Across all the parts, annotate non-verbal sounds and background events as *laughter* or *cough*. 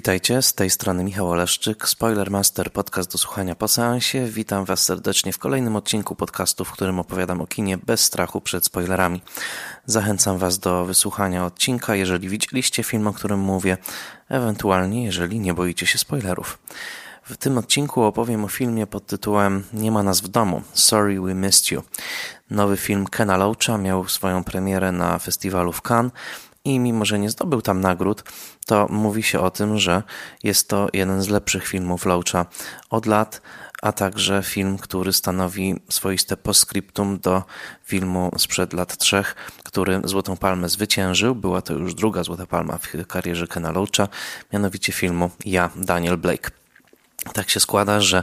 Witajcie, z tej strony Michał Oleszczyk, Spoilermaster, podcast do słuchania po seansie. Witam Was serdecznie w kolejnym odcinku podcastu, w którym opowiadam o kinie bez strachu przed spoilerami. Zachęcam Was do wysłuchania odcinka, jeżeli widzieliście film, o którym mówię, ewentualnie jeżeli nie boicie się spoilerów. W tym odcinku opowiem o filmie pod tytułem Nie ma nas w domu. Sorry we missed you. Nowy film Kena Loacha miał swoją premierę na festiwalu w Cannes i mimo, że nie zdobył tam nagród, to mówi się o tym, że jest to jeden z lepszych filmów Loacha od lat, a także film, który stanowi swoiste postscriptum do filmu sprzed lat trzech, który Złotą Palmę zwyciężył. Była to już druga Złota Palma w karierze Kena Loacha, mianowicie filmu Ja, Daniel Blake. Tak się składa, że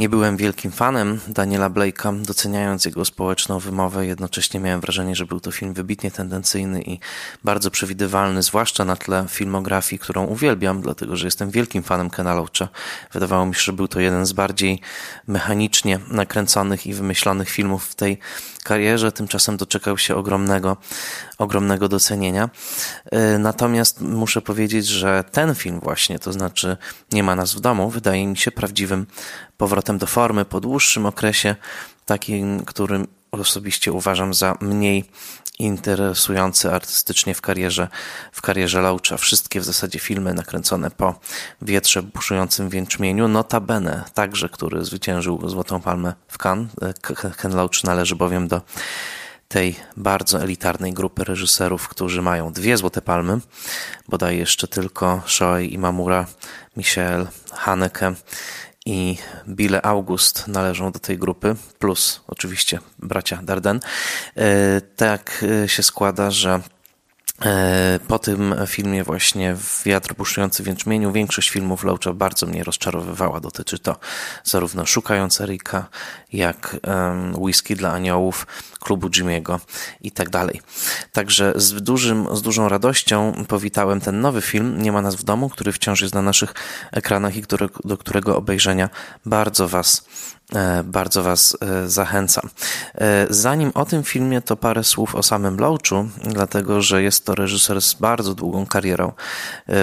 nie byłem wielkim fanem Daniela Blake'a, doceniając jego społeczną wymowę, jednocześnie miałem wrażenie, że był to film wybitnie tendencyjny i bardzo przewidywalny, zwłaszcza na tle filmografii, którą uwielbiam, dlatego że jestem wielkim fanem Kena Loacha. Wydawało mi się, że był to jeden z bardziej mechanicznie nakręconych i wymyślonych filmów w tej karierze, tymczasem doczekał się ogromnego, ogromnego docenienia. Y, natomiast muszę powiedzieć, że ten film właśnie, to znaczy Nie ma nas w domu, wydaje mi się prawdziwym powrotem do formy po dłuższym okresie, takim, którym osobiście uważam za mniej interesujący artystycznie w karierze, w karierze Laucha. Wszystkie w zasadzie filmy nakręcone po wietrze buszującym w Jęczmieniu, notabene także, który zwyciężył Złotą Palmę w Cannes. Ken Loach należy bowiem do tej bardzo elitarnej grupy reżyserów, którzy mają dwie Złote Palmy, bodaj jeszcze tylko Shoei Imamura, Michel Haneke i Bile August należą do tej grupy, plus oczywiście bracia Darden. E, tak e, się składa, że po tym filmie właśnie Wiatr buszujący w jęczmieniu większość filmów Loacha bardzo mnie rozczarowywała. Dotyczy to zarówno Szukając Erika, jak Whisky dla Aniołów, klubu Jimmy'ego i tak dalej. Także z, dużym, z dużą radością powitałem ten nowy film Nie ma nas w domu, który wciąż jest na naszych ekranach i który, do którego obejrzenia bardzo Was e, bardzo Was e, zachęcam. E, zanim o tym filmie, to parę słów o samym Loachu, dlatego że jest to reżyser z bardzo długą karierą.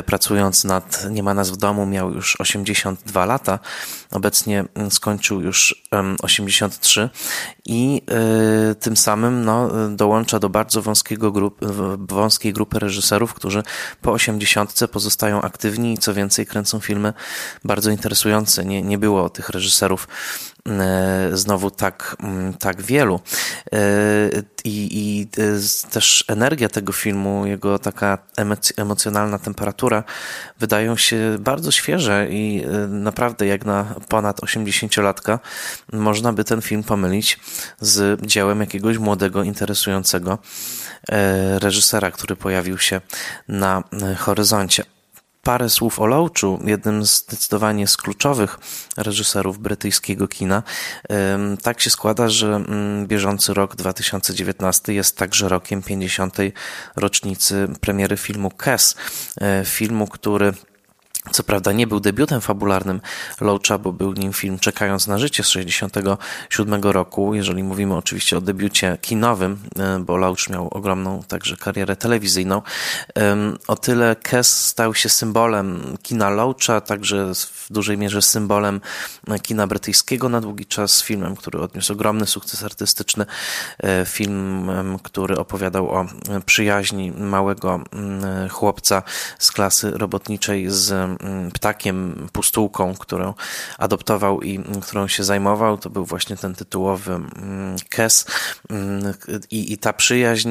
Pracując nad Nie ma nas w domu, miał już 82 lata. Obecnie skończył już 83 i tym samym no, dołącza do bardzo wąskiego grup, wąskiej grupy reżyserów, którzy po osiemdziesiątce pozostają aktywni i co więcej kręcą filmy bardzo interesujące. Nie, nie było tych reżyserów e, znowu tak, mm, tak wielu. E, I, I e, też energia tego filmu, jego taka emocjonalna temperatura wydają się bardzo świeże i naprawdę jak na ponad 80-latka można by ten film pomylić z dziełem jakiegoś młodego, interesującego e, reżysera, który pojawił się na e, horyzoncie. Parę słów o Loachu, jednym z zdecydowanie z kluczowych reżyserów brytyjskiego kina. Tak się składa, że mm, bieżący rok 2019 jest także rokiem 50. rocznicy premiery filmu Kes, e, filmu, który co prawda nie był debiutem fabularnym Loacha, bo był nim film Czekając na życie z 1967 roku, jeżeli mówimy oczywiście o debiucie kinowym, e, bo Loach miał ogromną także karierę telewizyjną. O tyle Kes stał się symbolem kina Loacha, także w dużej mierze symbolem kina brytyjskiego na długi czas, filmem, który odniósł ogromny sukces artystyczny, e, filmem, który opowiadał o przyjaźni małego mm, chłopca z klasy robotniczej z ptakiem, pustułką, którą adoptował i mm, którą się zajmował. To był właśnie ten tytułowy mm, Kes i, i ta przyjaźń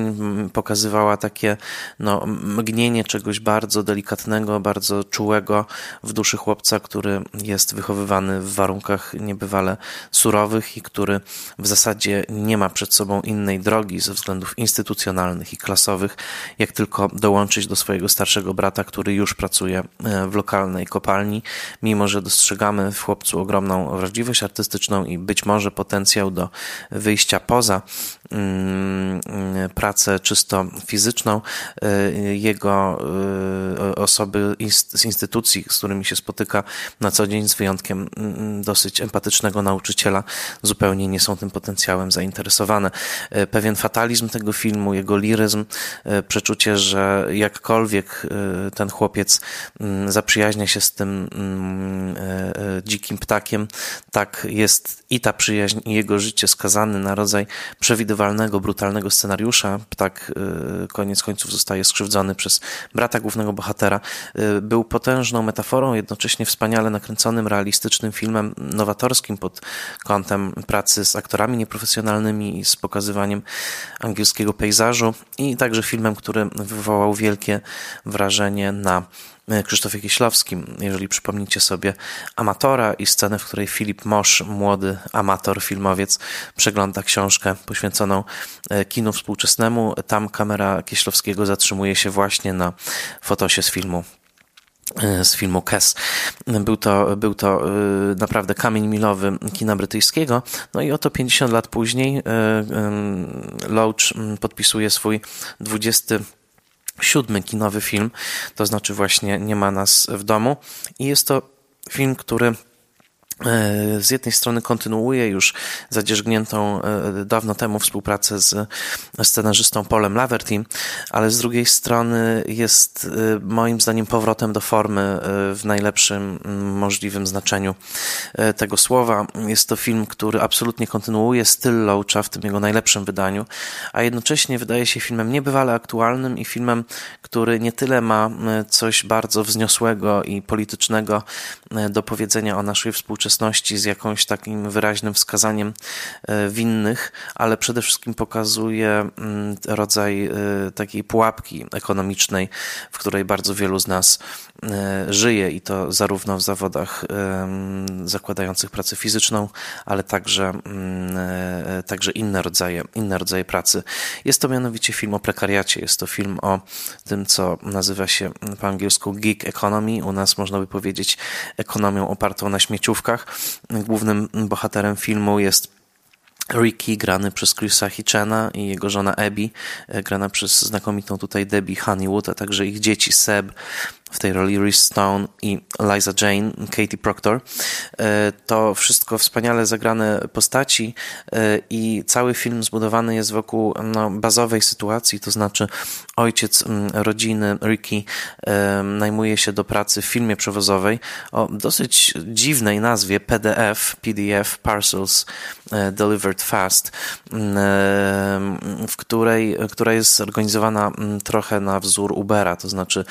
pokazywała takie no, mgnienie czegoś bardzo delikatnego, bardzo czułego w duszy chłopca, który jest wychowywany w warunkach niebywale surowych i który w zasadzie nie ma przed sobą innej drogi ze względów instytucjonalnych i klasowych, jak tylko dołączyć do swojego starszego brata, który już pracuje e, w lokalnym lokalnej kopalni, mimo że dostrzegamy w chłopcu ogromną wrażliwość artystyczną i być może potencjał do wyjścia poza pracę czysto fizyczną, y, jego y, osoby z instytucji, z którymi się spotyka na co dzień, z wyjątkiem mm, dosyć empatycznego nauczyciela, zupełnie nie są tym potencjałem zainteresowane. Y, pewien fatalizm tego filmu, jego liryzm, przeczucie, że jakkolwiek ten chłopiec mm, zaprzyjaźnia się z tym mm, dzikim ptakiem, tak jest i ta przyjaźń, i jego życie skazany na rodzaj brutalnego scenariusza. Ptak koniec końców zostaje skrzywdzony przez brata głównego bohatera. Był potężną metaforą, jednocześnie wspaniale nakręconym, realistycznym filmem, nowatorskim pod kątem pracy z aktorami nieprofesjonalnymi i z pokazywaniem angielskiego pejzażu i także filmem, który wywołał wielkie wrażenie na Krzysztofie Kieślowskim. Jeżeli przypomnicie sobie Amatora i scenę, w której Filip Mosz, młody amator, filmowiec, przegląda książkę poświęconą e, kinu współczesnemu, tam kamera Kieślowskiego zatrzymuje się właśnie na fotosie z filmu E, z filmu Kes. Był to, był to e, naprawdę kamień milowy kina brytyjskiego. No i oto 50 lat później e, Loach podpisuje swój 27 kinowy film, to znaczy właśnie Nie ma nas w domu. I jest to film, który z jednej strony kontynuuje już zadzierzgniętą e, dawno temu współpracę z scenarzystą Polem Laverty, ale z drugiej strony jest e, moim zdaniem powrotem do formy w najlepszym możliwym znaczeniu tego słowa. Jest to film, który absolutnie kontynuuje styl Loacha w tym jego najlepszym wydaniu, a jednocześnie wydaje się filmem niebywale aktualnym i filmem, który nie tyle ma coś bardzo wzniosłego i politycznego do powiedzenia o naszej współczesności, z jakąś takim wyraźnym wskazaniem e, winnych, ale przede wszystkim pokazuje mm, rodzaj e, takiej pułapki ekonomicznej, w której bardzo wielu z nas e, żyje i to zarówno w zawodach zakładających pracę fizyczną, ale także, mm, także inne rodzaje, inne rodzaje pracy. Jest to mianowicie film o prekariacie, jest to film o tym, co nazywa się po angielsku gig economy, u nas można by powiedzieć ekonomią opartą na śmieciówkach, Głównym bohaterem filmu jest Ricky, grany przez Chrisa Hitchena i jego żona Abby, e, grana przez znakomitą tutaj Debbie Honeywood, a także ich dzieci Seb, w tej roli Reese Stone i Liza Jane, Katie Proctor. E, to wszystko wspaniale zagrane postaci e, i cały film zbudowany jest wokół no, bazowej sytuacji, to znaczy ojciec rodziny Ricky e, najmuje się do pracy w filmie przewozowej o dosyć dziwnej nazwie PDF, PDF Parcels Delivered Fast, w której, która jest zorganizowana trochę na wzór Ubera, to znaczy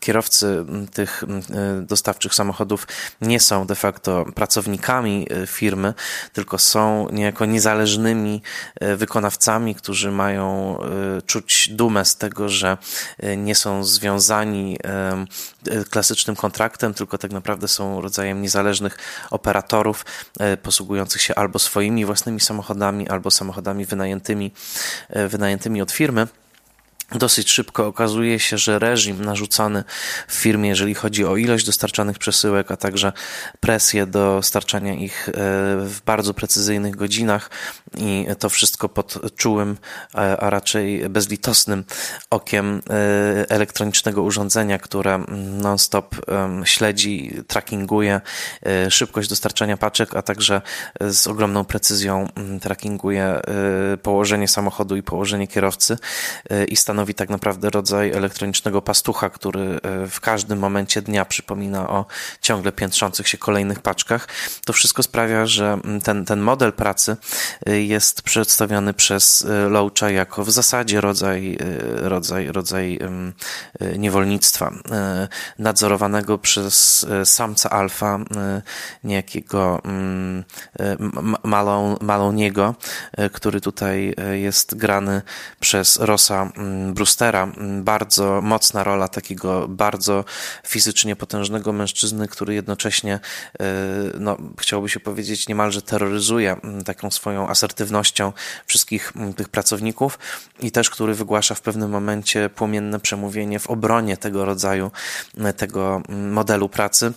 kierowcy tych dostawczych samochodów nie są de facto pracownikami e, firmy, tylko są niejako niezależnymi wykonawcami, którzy mają czuć dumę z tego, że nie są związani klasycznym kontraktem, tylko tak naprawdę są rodzajem niezależnych operatorów posługujących się albo swoimi własnymi samochodami, albo samochodami wynajętymi, wynajętymi od firmy. Dosyć szybko okazuje się, że reżim narzucony w firmie, jeżeli chodzi o ilość dostarczanych przesyłek, a także presję dostarczania ich e, w bardzo precyzyjnych godzinach i to wszystko pod czułym, a raczej bezlitosnym okiem e, elektronicznego urządzenia, które non-stop śledzi, trackinguje e, szybkość dostarczania paczek, a także z ogromną precyzją trackinguje położenie samochodu i położenie kierowcy i stanowi stanowi tak naprawdę rodzaj elektronicznego pastucha, który e, w każdym momencie dnia przypomina o ciągle piętrzących się kolejnych paczkach. To wszystko sprawia, że mm, ten, ten model pracy e, jest przedstawiony przez e, Loacha jako w zasadzie rodzaj, rodzaj, rodzaj niewolnictwa, nadzorowanego przez samca alfa, niejakiego mm, Maloniego, który tutaj jest grany przez Rosa mm, Brewstera. Bardzo mocna rola takiego bardzo fizycznie potężnego mężczyzny, który jednocześnie, e, no, chciałoby się powiedzieć, niemalże terroryzuje taką swoją asertywnością wszystkich tych pracowników i też, który wygłasza w pewnym momencie płomienne przemówienie w obronie tego rodzaju, tego modelu pracy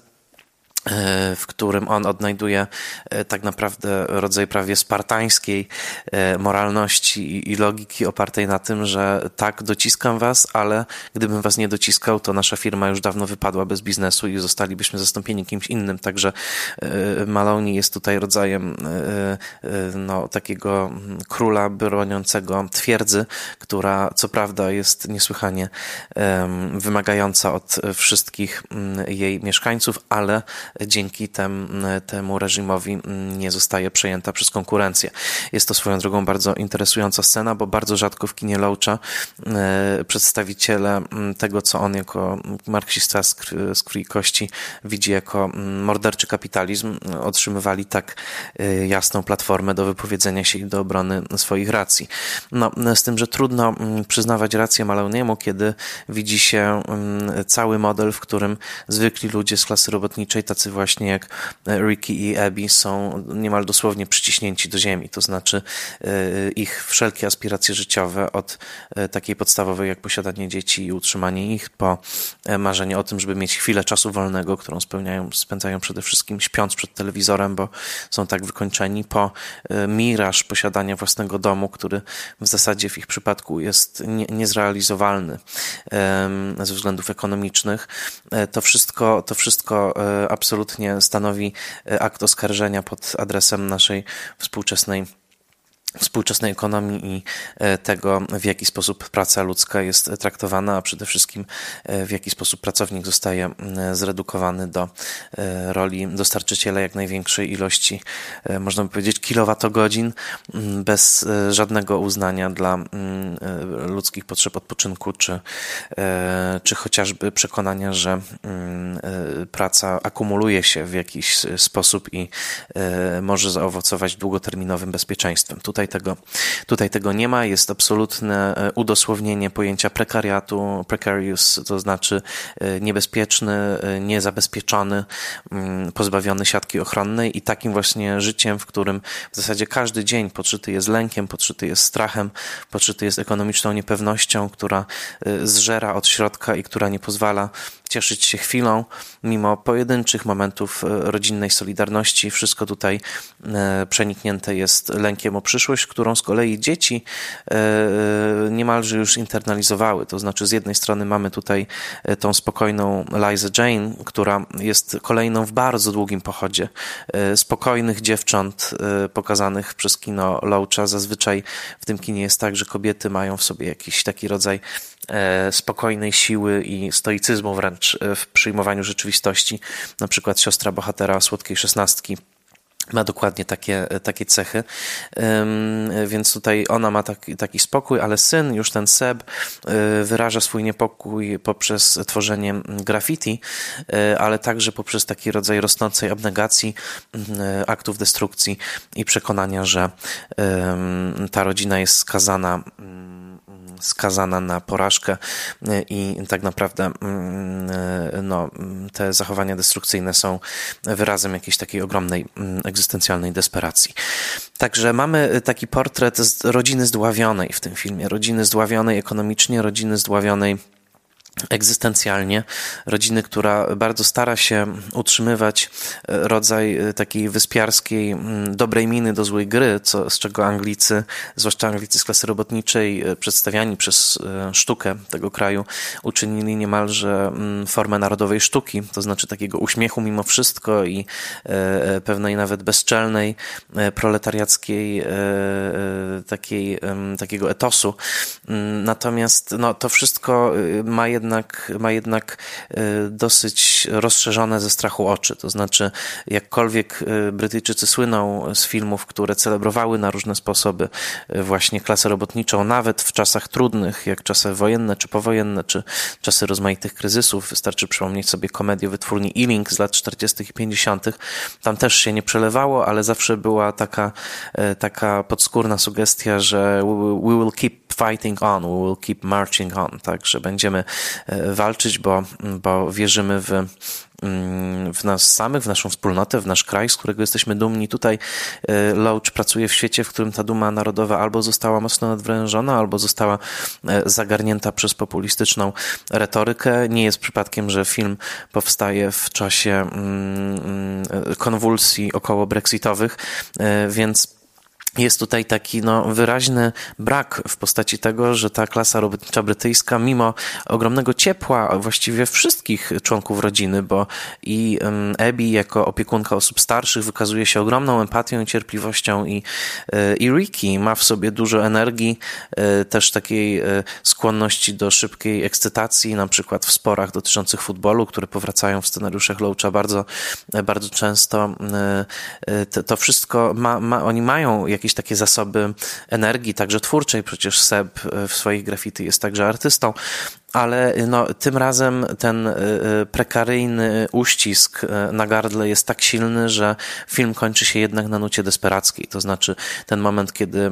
w którym on odnajduje e, tak naprawdę rodzaj prawie spartańskiej e, moralności i logiki opartej na tym, że tak, dociskam was, ale gdybym was nie dociskał, to nasza firma już dawno wypadła bez biznesu i zostalibyśmy zastąpieni kimś innym. Także Maloney jest tutaj rodzajem no, takiego króla broniącego twierdzy, która co prawda jest niesłychanie wymagająca od wszystkich jej mieszkańców, ale dzięki tem, temu reżimowi nie zostaje przejęta przez konkurencję. Jest to swoją drogą bardzo interesująca scena, bo bardzo rzadko w kinie Loacha e, przedstawiciele tego, co on jako marksista z krwi kości widzi jako morderczy kapitalizm, otrzymywali tak e, jasną platformę do wypowiedzenia się i do obrony swoich racji. No, z tym, że trudno przyznawać rację Maloniemu, kiedy widzi się cały model, w którym zwykli ludzie z klasy robotniczej, tacy tacy właśnie jak e, Ricky i Abby są niemal dosłownie przyciśnięci do ziemi, to znaczy e, ich wszelkie aspiracje życiowe od e, takiej podstawowej jak posiadanie dzieci i utrzymanie ich, po marzenie o tym, żeby mieć chwilę czasu wolnego, którą spełniają, spędzają przede wszystkim śpiąc przed telewizorem, bo są tak wykończeni, po miraż posiadania własnego domu, który w zasadzie w ich przypadku jest nie, niezrealizowalny ze względów ekonomicznych. To wszystko, to wszystko absolutnie absolutnie stanowi e, akt oskarżenia pod adresem naszej współczesnej współczesnej ekonomii i e, tego, w jaki sposób praca ludzka jest traktowana, a przede wszystkim e, w jaki sposób pracownik zostaje zredukowany do roli dostarczyciela jak największej ilości, można by powiedzieć, kilowatogodzin bez żadnego uznania dla ludzkich potrzeb odpoczynku, czy, czy chociażby przekonania, że praca akumuluje się w jakiś sposób i może zaowocować długoterminowym bezpieczeństwem. Tutaj Tutaj tego, tutaj tego nie ma. Jest absolutne e, udosłownienie pojęcia prekariatu, precarious, to znaczy e, niebezpieczny, e, niezabezpieczony, mm, pozbawiony siatki ochronnej i takim właśnie życiem, w którym w zasadzie każdy dzień podszyty jest lękiem, podszyty jest strachem, podszyty jest ekonomiczną niepewnością, która zżera od środka i która nie pozwala cieszyć się chwilą, mimo pojedynczych momentów e, rodzinnej solidarności. Wszystko tutaj e, przeniknięte jest lękiem o przyszłość, którą z kolei dzieci e, niemalże już internalizowały. To znaczy, z jednej strony mamy tutaj tą spokojną Liza Jane, która jest kolejną w bardzo długim pochodzie spokojnych dziewcząt pokazanych przez kino Loacha. Zazwyczaj w tym kinie jest tak, że kobiety mają w sobie jakiś taki rodzaj spokojnej siły i stoicyzmu wręcz e, w przyjmowaniu rzeczywistości. Na przykład siostra bohatera Słodkiej Szesnastki ma dokładnie takie, takie cechy, więc tutaj ona ma taki, taki spokój, ale syn, już ten Seb, e, wyraża swój niepokój poprzez tworzenie graffiti, ale także poprzez taki rodzaj rosnącej abnegacji aktów destrukcji i przekonania, że ta rodzina jest skazana skazana na porażkę e, i tak naprawdę mm, e, no, te zachowania destrukcyjne są wyrazem jakiejś takiej ogromnej mm, egzystencjalnej desperacji. Także mamy taki portret rodziny zdławionej w tym filmie, rodziny zdławionej ekonomicznie, rodziny zdławionej egzystencjalnie, rodziny, która bardzo stara się utrzymywać e, rodzaj e, takiej wyspiarskiej, dobrej miny do złej gry, co, z czego Anglicy, zwłaszcza Anglicy z klasy robotniczej, e, przedstawiani przez sztukę tego kraju, uczynili niemalże formę narodowej sztuki, to znaczy takiego uśmiechu mimo wszystko i pewnej nawet bezczelnej, proletariackiej takiej, takiego etosu. Natomiast no, to wszystko ma jednak jednak, ma jednak e, dosyć rozszerzone ze strachu oczy. To znaczy, jakkolwiek e, Brytyjczycy słyną z filmów, które celebrowały na różne sposoby e, właśnie klasę robotniczą, nawet w czasach trudnych, jak czasy wojenne czy powojenne, czy czasy rozmaitych kryzysów. Wystarczy przypomnieć sobie komedię wytwórni Ealing z lat 40. i 50. Tam też się nie przelewało, ale zawsze była taka, taka podskórna sugestia, że we will keep fighting on, we will keep marching on. Także będziemy walczyć, bo, bo wierzymy w Mm, w nas samych, w naszą wspólnotę, w nasz kraj, z którego jesteśmy dumni. Tutaj e, Loach pracuje w świecie, w którym ta duma narodowa albo została mocno nadwrężona, albo została e, zagarnięta przez populistyczną retorykę. Nie jest przypadkiem, że film powstaje w czasie mm, mm, konwulsji około brexitowych, e, więc jest tutaj taki no, wyraźny brak w postaci tego, że ta klasa robotnicza brytyjska, mimo ogromnego ciepła właściwie wszystkich członków rodziny, bo i Abby jako opiekunka osób starszych wykazuje się ogromną empatią i cierpliwością i, e, i Ricky ma w sobie dużo energii, e, też takiej e, skłonności do szybkiej ekscytacji, na przykład w sporach dotyczących futbolu, które powracają w scenariuszach Loacha bardzo, bardzo często. To, to wszystko ma, ma, oni mają jak jakieś takie zasoby energii, także twórczej. Przecież Seb w swoich graffiti jest także artystą ale no, tym razem ten y, y, prekaryjny uścisk y, na gardle jest tak silny, że film kończy się jednak na nucie desperackiej. To znaczy ten moment, kiedy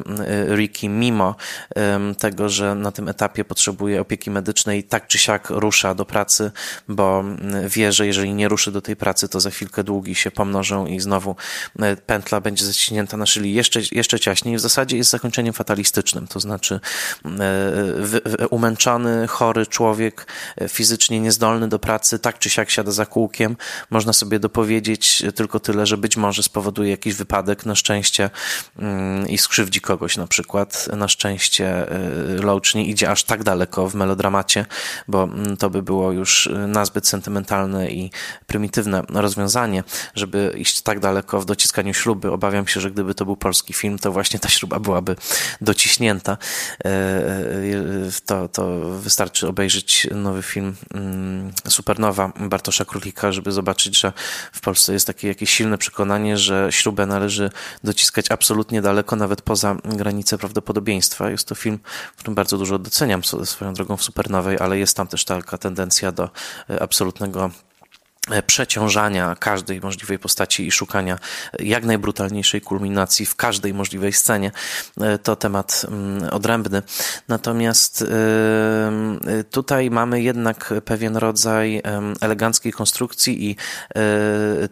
Ricky, mimo tego, że na tym etapie potrzebuje opieki medycznej, tak czy siak rusza do pracy, bo wie, że jeżeli nie ruszy do tej pracy, to za chwilkę długi się pomnożą i znowu pętla będzie zaciśnięta na szyli jeszcze, jeszcze ciaśniej. W zasadzie jest zakończeniem fatalistycznym, to znaczy umęczony, chory człowiek e, fizycznie niezdolny do pracy tak czy siak siada za kółkiem. Można sobie dopowiedzieć tylko tyle, że być może spowoduje jakiś wypadek na szczęście mm, i skrzywdzi kogoś na przykład. Na szczęście e, Loach nie idzie aż tak daleko w melodramacie, bo mm, to by było już e, nazbyt sentymentalne i prymitywne rozwiązanie, żeby iść tak daleko w dociskaniu śruby. Obawiam się, że gdyby to był polski film, to właśnie ta śruba byłaby dociśnięta. To, to wystarczy obejrzeć obejrzeć nowy film mm, Supernowa Bartosza Królika, żeby zobaczyć, że w Polsce jest takie jakieś silne przekonanie, że śrubę należy dociskać absolutnie daleko, nawet poza granice prawdopodobieństwa. Jest to film, w którym bardzo dużo doceniam swoją drogą w Supernowej, ale jest tam też taka tendencja do e, absolutnego przeciążania każdej możliwej postaci i szukania jak najbrutalniejszej kulminacji w każdej możliwej scenie. E, to temat mm, odrębny. Natomiast e, tutaj mamy jednak pewien rodzaj eleganckiej konstrukcji i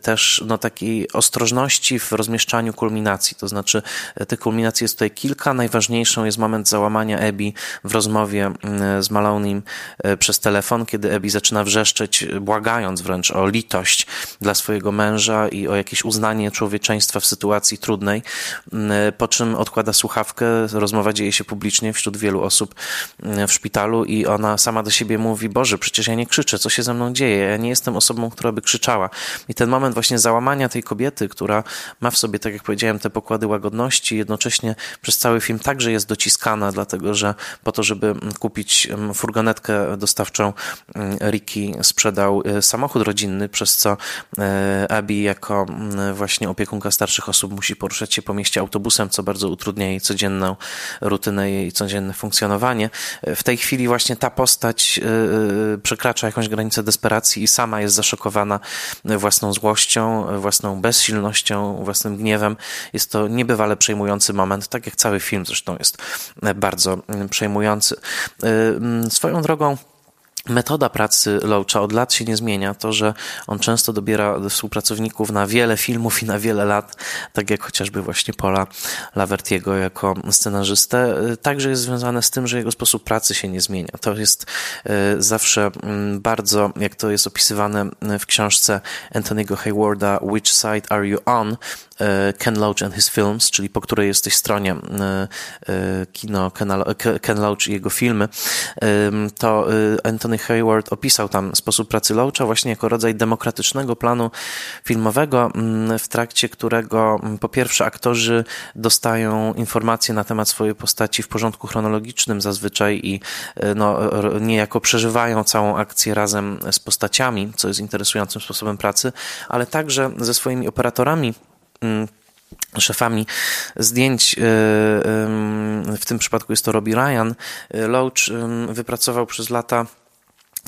też no, takiej ostrożności w rozmieszczaniu kulminacji. To znaczy, tych kulminacji jest tutaj kilka. Najważniejszą jest moment załamania Ebi w rozmowie mm, z Malonim przez telefon, kiedy Ebi zaczyna wrzeszczeć, błagając wręcz o litość dla swojego męża i o jakieś uznanie człowieczeństwa w sytuacji trudnej, mm, po czym odkłada słuchawkę, rozmowa dzieje się publicznie wśród wielu osób mm, w szpitalu i ona sama do siebie mówi, Boże, przecież ja nie krzyczę, co się ze mną dzieje, ja nie jestem osobą, która by krzyczała. I ten moment właśnie załamania tej kobiety, która ma w sobie, tak jak powiedziałem, te pokłady łagodności, jednocześnie przez cały film także jest dociskana, dlatego że po to, żeby kupić furgonetkę dostawczą, Ricky sprzedał y, samochód rodzinny, przez co e, Abby jako właśnie opiekunka starszych osób musi poruszać się po mieście autobusem, co bardzo utrudnia jej codzienną rutynę, jej codzienne funkcjonowanie. W tej chwili właśnie ta postać e, e, przekracza jakąś granicę desperacji i sama jest zaszokowana własną złością, własną bezsilnością, własnym gniewem. Jest to niebywale przejmujący moment, tak jak cały film zresztą jest bardzo przejmujący. Swoją drogą, Metoda pracy Loacha od lat się nie zmienia. To, że on często dobiera współpracowników na wiele filmów i na wiele lat, tak jak chociażby właśnie Paula Lavertiego jako scenarzystę, także jest związane z tym, że jego sposób pracy się nie zmienia. To jest e, zawsze mm, bardzo, jak to jest opisywane w książce Anthony'ego Haywarda Which Side Are You On? E, Ken Loach and His Films, czyli po której jesteś stronie e, kino Ken Loach i jego filmy, to Anthony Hayward opisał tam sposób pracy Loacha właśnie jako rodzaj demokratycznego planu filmowego, w trakcie którego po pierwsze aktorzy dostają informacje na temat swojej postaci w porządku chronologicznym zazwyczaj i e, no, niejako przeżywają całą akcję razem z postaciami, co jest interesującym sposobem pracy, ale także ze swoimi operatorami szefami zdjęć, e, w tym przypadku jest to Robbie Ryan, Loach wypracował przez lata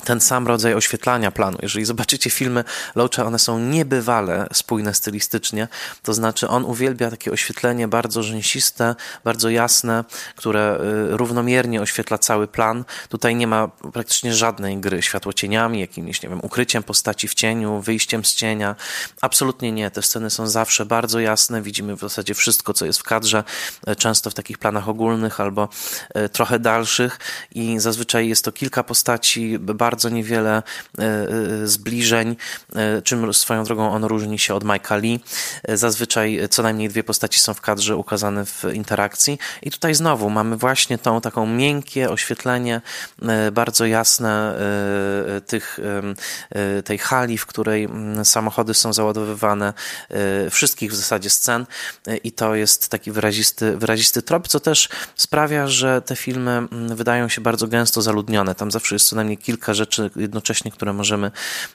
ten sam rodzaj oświetlania planu. Jeżeli zobaczycie filmy Loacha, one są niebywale spójne stylistycznie, to znaczy on uwielbia takie oświetlenie bardzo rzęsiste, bardzo jasne, które y, równomiernie oświetla cały plan. Tutaj nie ma praktycznie żadnej gry światłocieniami, jakimś, nie wiem, ukryciem postaci w cieniu, wyjściem z cienia. Absolutnie nie. Te sceny są zawsze bardzo jasne, widzimy w zasadzie wszystko, co jest w kadrze, y, często w takich planach ogólnych albo y, trochę dalszych i zazwyczaj jest to kilka postaci, bardzo bardzo niewiele e, e, zbliżeń, e, czym swoją drogą on różni się od Mike'a Lee. Zazwyczaj co najmniej dwie postaci są w kadrze ukazane w interakcji i tutaj znowu mamy właśnie tą taką miękkie oświetlenie, bardzo jasne tych, tej hali, w której samochody są załadowywane, wszystkich w zasadzie scen i to jest taki wyrazisty, wyrazisty trop, co też sprawia, że te filmy wydają się bardzo gęsto zaludnione. Tam zawsze jest co najmniej kilka rzeczy jednocześnie, które możemy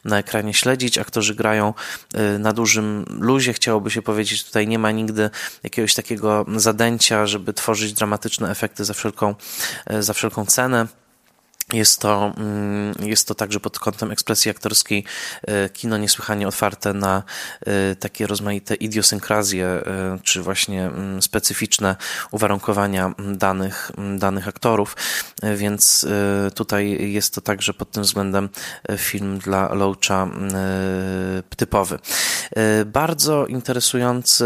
na ekranie śledzić. Aktorzy grają y, na dużym luzie, chciałoby się powiedzieć. Tutaj nie ma nigdy jakiegoś takiego zadęcia, żeby tworzyć dramatyczne efekty za wszelką, y, za wszelką cenę. Jest to, mm, jest to także pod kątem ekspresji aktorskiej e, kino niesłychanie otwarte na e, takie rozmaite idiosynkrazje, e, czy właśnie mm, specyficzne uwarunkowania danych, danych aktorów, więc tutaj jest to także pod tym względem film dla Loacha typowy. Bardzo interesujący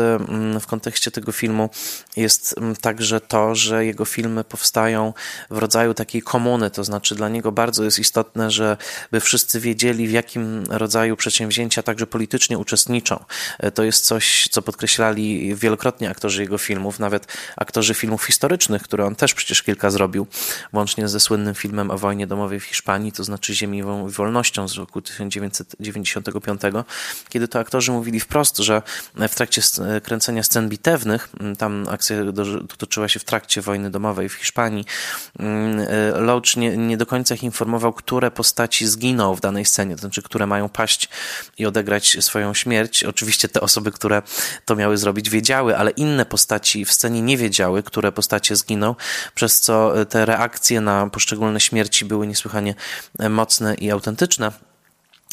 w kontekście tego filmu jest także to, że jego filmy powstają w rodzaju takiej komuny, to znaczy dla niego bardzo jest istotne, żeby wszyscy wiedzieli, w jakim rodzaju przedsięwzięcia także politycznie uczestniczą. E, to jest coś, co podkreślali wielokrotnie aktorzy jego filmów, nawet aktorzy filmów historycznych, które on też przecież kilka zrobił, łącznie ze słynnym filmem o wojnie domowej w Hiszpanii, to znaczy Ziemią i Wolnością z roku 1995, kiedy to aktorzy mówili wprost, że w trakcie kręcenia scen bitewnych, tam akcja dotoczyła się w trakcie wojny domowej w Hiszpanii, e, Loach nie, nie do końca ich informował, które postaci zginą w danej scenie, to znaczy, które mają paść i odegrać swoją śmierć. Oczywiście te osoby, które to miały zrobić, wiedziały, ale inne postaci w scenie nie wiedziały, które postacie zginą, przez co te reakcje na poszczególne śmierci były niesłychanie mocne i autentyczne.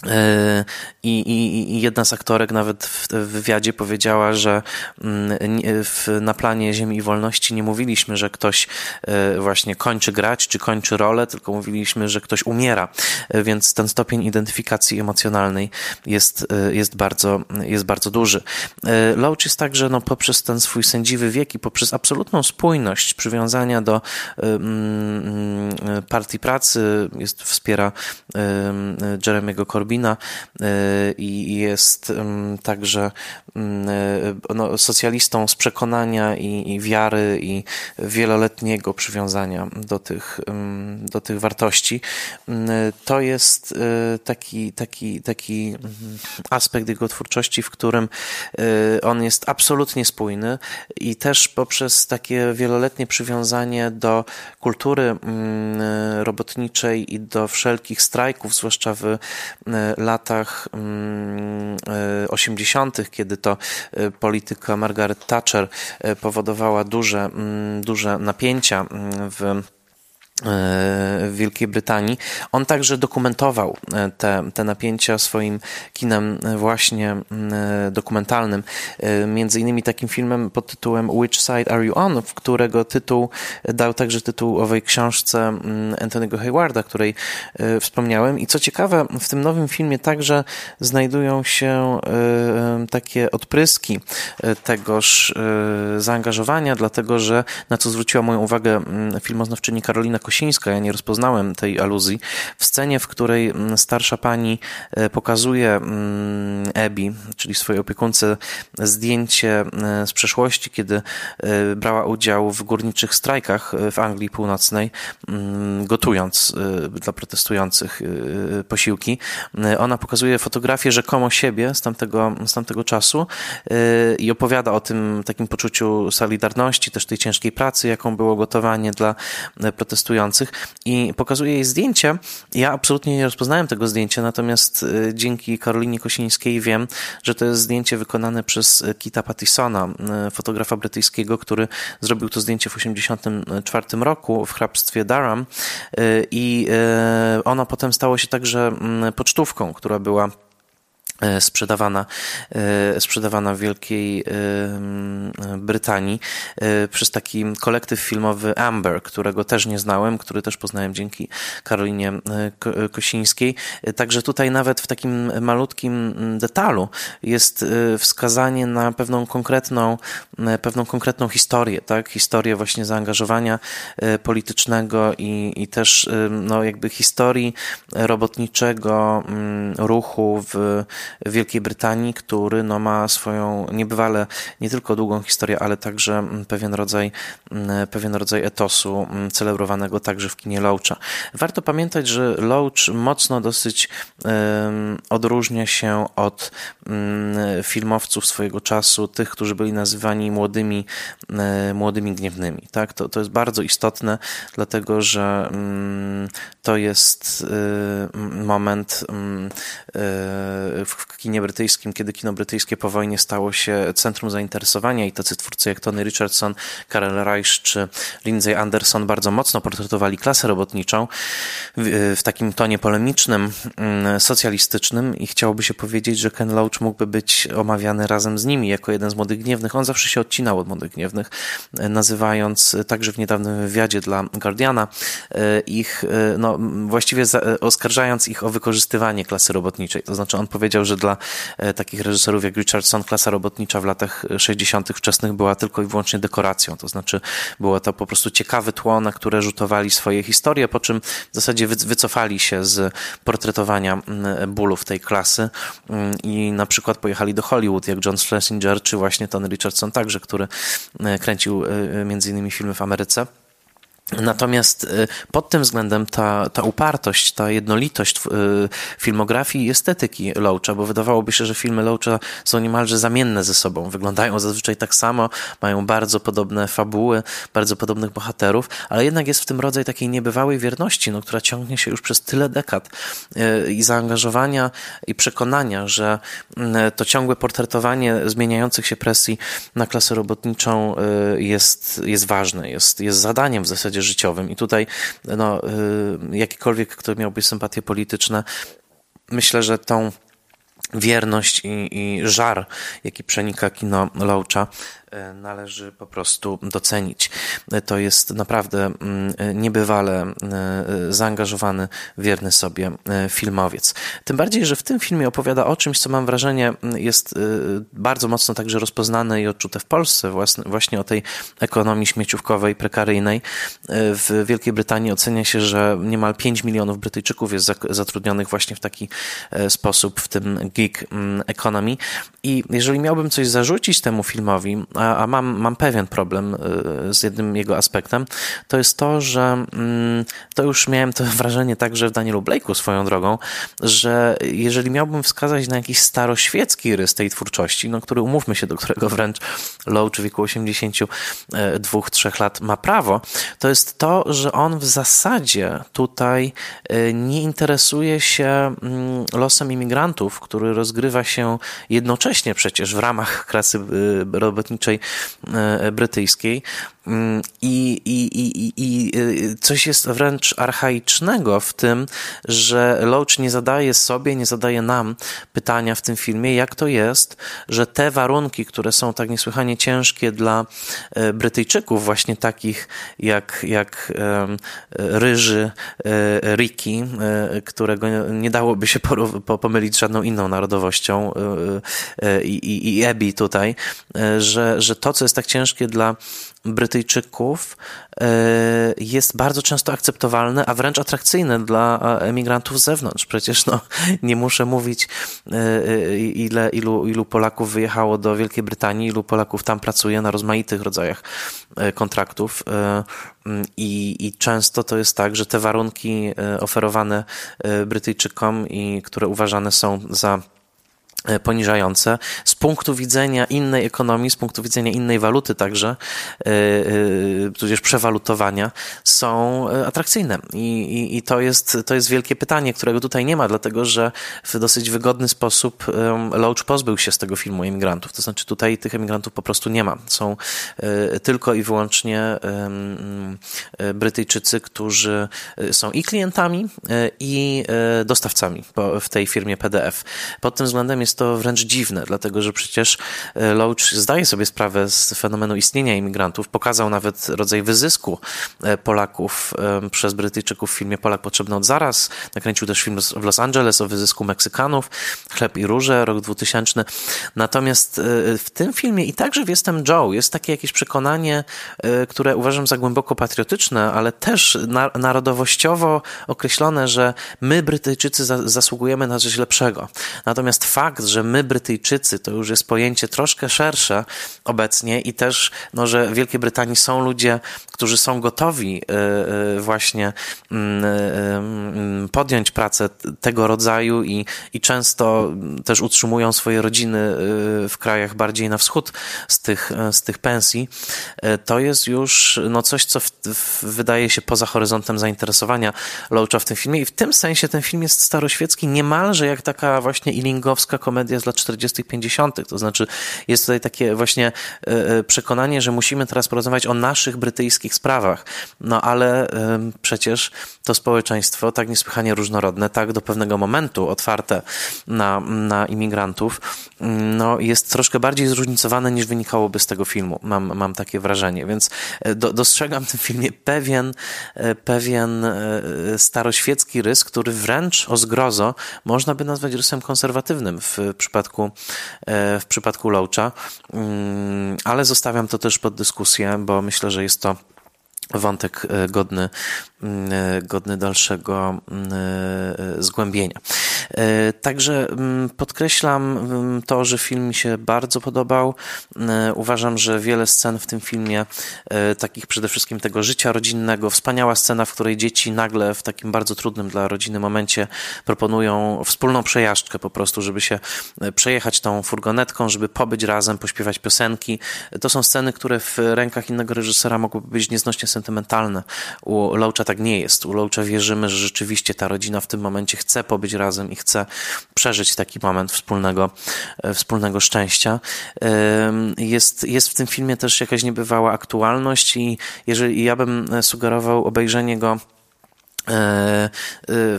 E, I, i, I, jedna z aktorek nawet w, wywiadzie powiedziała, że mm, w, na planie Ziemi i Wolności nie mówiliśmy, że ktoś e, właśnie kończy grać czy kończy rolę, tylko mówiliśmy, że ktoś umiera. E, więc ten stopień identyfikacji emocjonalnej jest, jest, bardzo, jest bardzo duży. Loach jest także no, poprzez ten swój sędziwy wiek i poprzez absolutną spójność przywiązania do um, partii pracy, jest, wspiera um, Jeremy'ego Corbyna, Y, i jest także no, socjalistą z przekonania i, i wiary i wieloletniego przywiązania do tych, do tych wartości. To jest y, taki, taki, taki aspekt jego twórczości, w którym on jest absolutnie spójny i też poprzez takie wieloletnie przywiązanie do kultury robotniczej i do wszelkich strajków, zwłaszcza w latach 80., mm, e, kiedy to e, polityka Margaret Thatcher e, powodowała duże, mm, duże napięcia mm, w w Wielkiej Brytanii. On także dokumentował e, te, te napięcia swoim kinem właśnie mm, e, dokumentalnym. E, między innymi takim filmem pod tytułem Which Side Are You On, w którego tytuł dał także tytuł owej książce mm, Anthony'ego Haywarda, której wspomniałem. I co ciekawe, w tym nowym filmie także znajdują się takie odpryski tegoż zaangażowania, dlatego że na co zwróciła moją uwagę mm, filmoznawczyni Karolina Kosińska, ja nie rozpoznałem tej aluzji, w scenie, w której mm, starsza pani e, pokazuje mm, Ebi, czyli swojej opiekunce, zdjęcie e, z przeszłości, kiedy e, brała udział w górniczych strajkach w Anglii Północnej, mm, gotując dla protestujących posiłki. Ona pokazuje fotografię rzekomo siebie z tamtego, z tamtego czasu i opowiada o tym takim poczuciu solidarności, też tej ciężkiej pracy, jaką było gotowanie dla protestujących i pokazuje jej zdjęcie. Ja absolutnie nie rozpoznałem tego zdjęcia, natomiast dzięki Karolinie Kosińskiej wiem, że to jest zdjęcie wykonane przez Kita Pattisona, fotografa brytyjskiego, który zrobił to zdjęcie w 1984 roku w hrabstwie Durham i ono potem stało się także mm, pocztówką, która była sprzedawana, e, sprzedawana w Wielkiej e, Brytanii przez taki kolektyw filmowy Amber, którego też nie znałem, który też poznałem dzięki Karolinie Kosińskiej. Także tutaj nawet w takim malutkim detalu jest wskazanie na pewną konkretną, pewną konkretną historię, tak? Historię właśnie zaangażowania politycznego i, i też no, jakby historii robotniczego ruchu w Wielkiej Brytanii, który no, ma swoją niebywale nie tylko długą historię, ale także mm, pewien rodzaj, mm, pewien rodzaj etosu mm, celebrowanego także w kinie Loacha. Warto pamiętać, że Loach mocno dosyć odróżnia się od filmowców swojego czasu, tych, którzy byli nazywani młodymi, um, młodymi gniewnymi. Tak? To, to jest bardzo istotne, dlatego że to jest moment, w w kinie brytyjskim, kiedy kino brytyjskie po wojnie stało się centrum zainteresowania i tacy twórcy jak Tony Richardson, Karel Reich czy Lindsay Anderson bardzo mocno portretowali klasę robotniczą w, w takim tonie polemicznym, mm, socjalistycznym i chciałoby się powiedzieć, że Ken Loach mógłby być omawiany razem z nimi jako jeden z młodych gniewnych. On zawsze się odcinał od młodych gniewnych, nazywając także w niedawnym wywiadzie dla Guardiana e, ich, e, no właściwie oskarżając ich o wykorzystywanie klasy robotniczej. To znaczy on powiedział, że dla e, takich reżyserów jak Richardson klasa robotnicza w latach 60. wczesnych była tylko i wyłącznie dekoracją. To znaczy było to po prostu ciekawe tło, na które rzutowali swoje historie, po czym w zasadzie wycofali się z portretowania bólów tej klasy i na przykład pojechali do Hollywood, jak John Schlesinger, czy właśnie Tony Richardson także, który e, kręcił e, między innymi filmy w Ameryce. Natomiast y, pod tym względem ta, ta upartość, ta jednolitość y, filmografii i estetyki Loacha, bo wydawałoby się, że filmy Loacha są niemalże zamienne ze sobą, wyglądają zazwyczaj tak samo, mają bardzo podobne fabuły, bardzo podobnych bohaterów, ale jednak jest w tym rodzaj takiej niebywałej wierności, no, która ciągnie się już przez tyle dekad y, i zaangażowania i przekonania, że to ciągłe portretowanie zmieniających się presji na klasę robotniczą jest, jest ważne, jest, jest zadaniem w zasadzie zasadzie życiowym. I tutaj no, y, jakikolwiek, kto miałby sympatie polityczne, myślę, że tą wierność i, i żar, jaki przenika kino Loacha, E, należy po prostu docenić. E, to jest naprawdę mm, niebywale e, zaangażowany, wierny sobie filmowiec. Tym bardziej, że w tym filmie opowiada o czymś, co mam wrażenie jest bardzo mocno także rozpoznane i odczute w Polsce, właśnie o tej ekonomii śmieciówkowej, prekaryjnej. W Wielkiej Brytanii ocenia się, że niemal 5 milionów Brytyjczyków jest zatrudnionych właśnie w taki sposób w tym gig mm, economy. I jeżeli miałbym coś zarzucić temu filmowi, a, mam, mam pewien problem y, z jednym jego aspektem, to jest to, że mm, to już miałem to *laughs* wrażenie także w Danielu Blake'u swoją drogą, że jeżeli miałbym wskazać na jakiś staroświecki rys tej twórczości, no, który umówmy się, do którego wręcz Low w wieku 82-3 lat ma prawo, to jest to, że on w zasadzie tutaj y, nie interesuje się mm, losem imigrantów, który rozgrywa się jednocześnie przecież w ramach klasy y, robotniczej E, brytyjskiej. Mm, I, i, i, I coś jest wręcz archaicznego w tym, że Loach nie zadaje sobie, nie zadaje nam pytania w tym filmie, jak to jest, że te warunki, które są tak niesłychanie ciężkie dla e, Brytyjczyków, właśnie takich jak, jak Ryży, e, Ricky, którego nie dałoby się pomylić z żadną inną narodowością, i, i, i Ebi tutaj, że, że to, co jest tak ciężkie dla Brytyjczyków e, jest bardzo często akceptowalne, a wręcz atrakcyjne dla emigrantów z zewnątrz. Przecież no, nie muszę mówić, e, e, ile, ilu, ilu Polaków wyjechało do Wielkiej Brytanii, ilu Polaków tam pracuje na rozmaitych rodzajach kontraktów. I, I często to jest tak, że te warunki oferowane Brytyjczykom i które uważane są za E, poniżające z punktu widzenia innej ekonomii, z punktu widzenia innej waluty także, e, e, tudzież przewalutowania, są atrakcyjne. I, i, I, to, jest, to jest wielkie pytanie, którego tutaj nie ma, dlatego że w dosyć wygodny sposób Loach pozbył się z tego filmu emigrantów. To znaczy tutaj tych emigrantów po prostu nie ma. Są tylko i wyłącznie Brytyjczycy, którzy są i klientami, i dostawcami w tej firmie PDF. Pod tym względem jest to wręcz dziwne, dlatego że przecież e, Loach zdaje sobie sprawę z fenomenu istnienia imigrantów, pokazał nawet rodzaj wyzysku e, Polaków e, przez Brytyjczyków w filmie Polak potrzebny od zaraz. Nakręcił też film w Los Angeles o wyzysku Meksykanów, Chleb i Róże, rok 2000. Natomiast w tym filmie i także w Jestem Joe jest takie jakieś przekonanie, które uważam za głęboko patriotyczne, ale też narodowościowo określone, że my Brytyjczycy zasługujemy na coś lepszego. Natomiast fakt, że my, Brytyjczycy, to już jest pojęcie troszkę szersze obecnie i też, no, że w Wielkiej Brytanii są ludzie, którzy są gotowi e, e, właśnie mm, e, podjąć pracę tego rodzaju i, i często też utrzymują swoje rodziny w krajach bardziej na wschód z tych, z tych pensji, to jest już no, coś, co w, w, wydaje się poza horyzontem zainteresowania Loacha w tym filmie i w tym sensie ten film jest staroświecki niemalże jak taka właśnie ilingowska komedia z lat 40., 50. To znaczy, jest tutaj takie właśnie e, e, przekonanie, że musimy teraz porozmawiać o naszych brytyjskich sprawach. No ale przecież to społeczeństwo tak niesłychanie różnorodne, tak do pewnego momentu otwarte na, na imigrantów, no jest troszkę bardziej zróżnicowane niż wynikałoby z tego filmu. Mam, mam takie wrażenie, więc e, do, dostrzegam w tym filmie pewien, pewien staroświecki rys, który wręcz o zgrozo można by nazwać rysem konserwatywnym w w przypadku, e, w przypadku Loacha, mm, ale zostawiam to też pod dyskusję, bo myślę, że jest to wątek e, godny, mm, e, godny dalszego mm, zgłębienia. Także podkreślam to, że film mi się bardzo podobał. Uważam, że wiele scen w tym filmie, takich przede wszystkim tego życia rodzinnego, wspaniała scena, w której dzieci nagle w takim bardzo trudnym dla rodziny momencie proponują wspólną przejażdżkę po prostu, żeby się przejechać tą furgonetką, żeby pobyć razem, pośpiewać piosenki. To są sceny, które w rękach innego reżysera mogłyby być nieznośnie sentymentalne. U Loacha tak nie jest. U Loacha wierzymy, że rzeczywiście ta rodzina w tym momencie chce pobyć razem i chce przeżyć taki moment wspólnego, e, wspólnego szczęścia. Jest, jest w tym filmie też jakaś niebywała aktualność i jeżeli ja bym sugerował obejrzenie go E, e,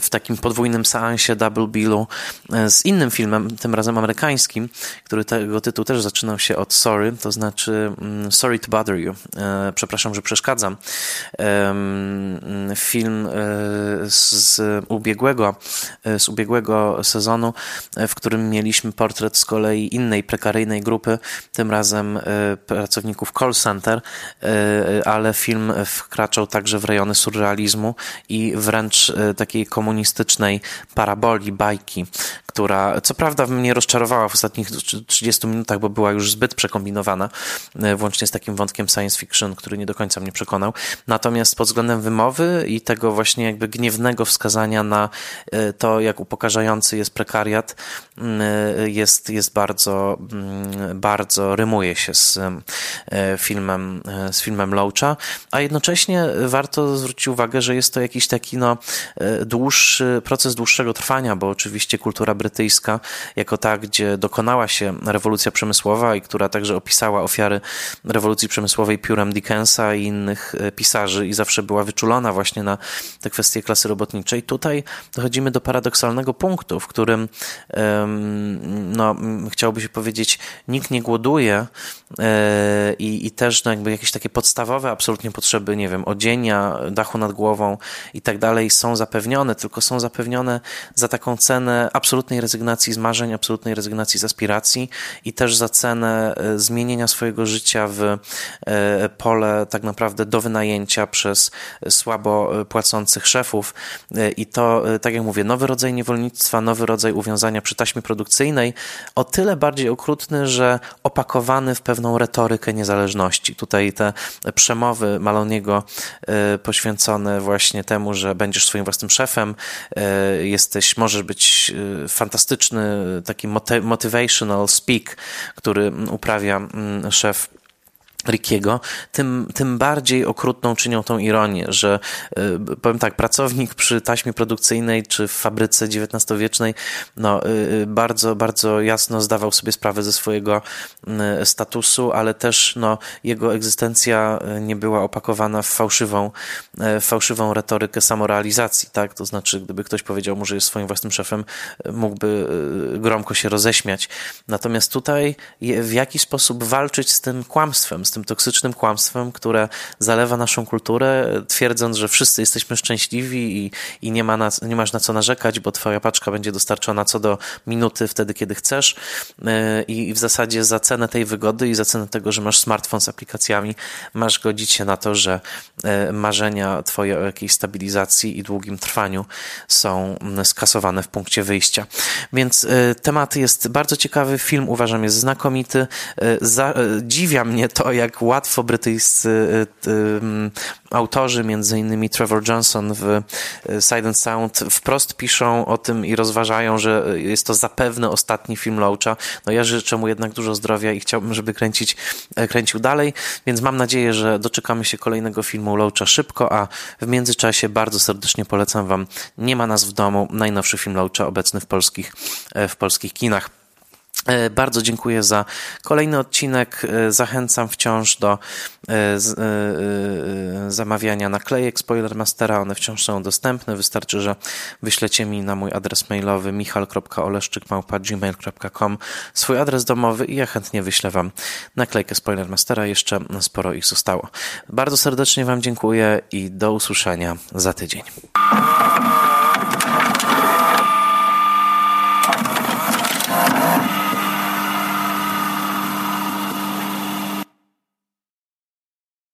w takim podwójnym seansie Double Billu e, z innym filmem, tym razem amerykańskim, który tego tytuł też zaczynał się od Sorry, to znaczy mm, Sorry to Bother You. Przepraszam, że przeszkadzam. Film z ubiegłego, z ubiegłego sezonu, w którym mieliśmy portret z kolei innej prekaryjnej grupy, tym razem pracowników call center, ale film wkraczał także w rejony surrealizmu i wręcz e, takiej komunistycznej paraboli, bajki, która co prawda mnie rozczarowała w ostatnich 30 minutach, bo była już zbyt przekombinowana, e, włącznie z takim wątkiem science fiction, który nie do końca mnie przekonał. Natomiast pod względem wymowy i tego właśnie jakby gniewnego wskazania na e, to, jak upokarzający jest prekariat, jest, jest bardzo, bardzo rymuje się z filmem, z filmem Loacha, a jednocześnie warto zwrócić uwagę, że jest to jakiś taki no, e, dłuższy, proces dłuższego trwania, bo oczywiście kultura brytyjska jako ta, gdzie dokonała się rewolucja przemysłowa i która także opisała ofiary rewolucji przemysłowej piórem Dickensa i innych e, pisarzy i zawsze była wyczulona właśnie na te kwestie klasy robotniczej. Tutaj dochodzimy do paradoksalnego punktu, w którym no, chciałoby się powiedzieć, nikt nie głoduje e, i, i też no, jakby jakieś takie podstawowe absolutnie potrzeby, nie wiem, odzienia, dachu nad głową i tak dalej są zapewnione, tylko są zapewnione za taką cenę absolutnej rezygnacji z marzeń, absolutnej rezygnacji z aspiracji i też za cenę e, zmienienia swojego życia w e, pole tak naprawdę do wynajęcia przez słabo e, płacących szefów. I to, tak jak mówię, nowy rodzaj niewolnictwa, nowy rodzaj uwiązania przy taśmie produkcyjnej, o tyle bardziej okrutny, że opakowany w pewną retorykę niezależności. Tutaj te przemowy Maloniego poświęcone właśnie temu, że będziesz swoim własnym szefem, jesteś, możesz być e, fantastyczny taki motivational speak, który uprawia mm, szef Rickiego, tym, tym bardziej okrutną czynią tą ironię, że y, powiem tak, pracownik przy taśmie produkcyjnej czy w fabryce XIX-wiecznej no, y, bardzo, bardzo jasno zdawał sobie sprawę ze swojego statusu, ale też no, jego egzystencja nie była opakowana w fałszywą, fałszywą retorykę samorealizacji. Tak? To znaczy, gdyby ktoś powiedział mu, że jest swoim własnym szefem, mógłby gromko się roześmiać. Natomiast tutaj w jaki sposób walczyć z tym kłamstwem, z tym toksycznym kłamstwem, które zalewa naszą kulturę, twierdząc, że wszyscy jesteśmy szczęśliwi i, i nie, ma na, nie masz na co narzekać, bo twoja paczka będzie dostarczona co do minuty wtedy, kiedy chcesz. E, i w zasadzie za cenę tej wygody i za cenę tego, że masz smartfon z aplikacjami, masz godzić się na to, że marzenia twoje o jakiejś stabilizacji i długim trwaniu są skasowane w punkcie wyjścia. Więc e, temat jest bardzo ciekawy, film uważam jest znakomity. Dziwia mnie to, jak łatwo brytyjscy autorzy, między innymi Trevor Johnson w y, Silent Sound, wprost piszą o tym i rozważają, że jest to zapewne ostatni film Loacha. No ja życzę mu jednak dużo zdrowia i chciałbym, żeby kręcić, e, kręcił dalej, więc mam nadzieję, że doczekamy się kolejnego filmu Loacha szybko, a w międzyczasie bardzo serdecznie polecam Wam Nie ma nas w domu, najnowszy film Loacha obecny w polskich, e, w polskich kinach. E, bardzo dziękuję za kolejny odcinek. E, zachęcam wciąż do e, zamawiania naklejek Spoilermastera. One wciąż są dostępne. Wystarczy, że wyślecie mi na mój adres mailowy michal.oleszczykmałpa.gmail.com swój adres domowy i ja chętnie wyślę Wam naklejkę Spoilermastera. Jeszcze sporo ich zostało. Bardzo serdecznie Wam dziękuję i do usłyszenia za tydzień.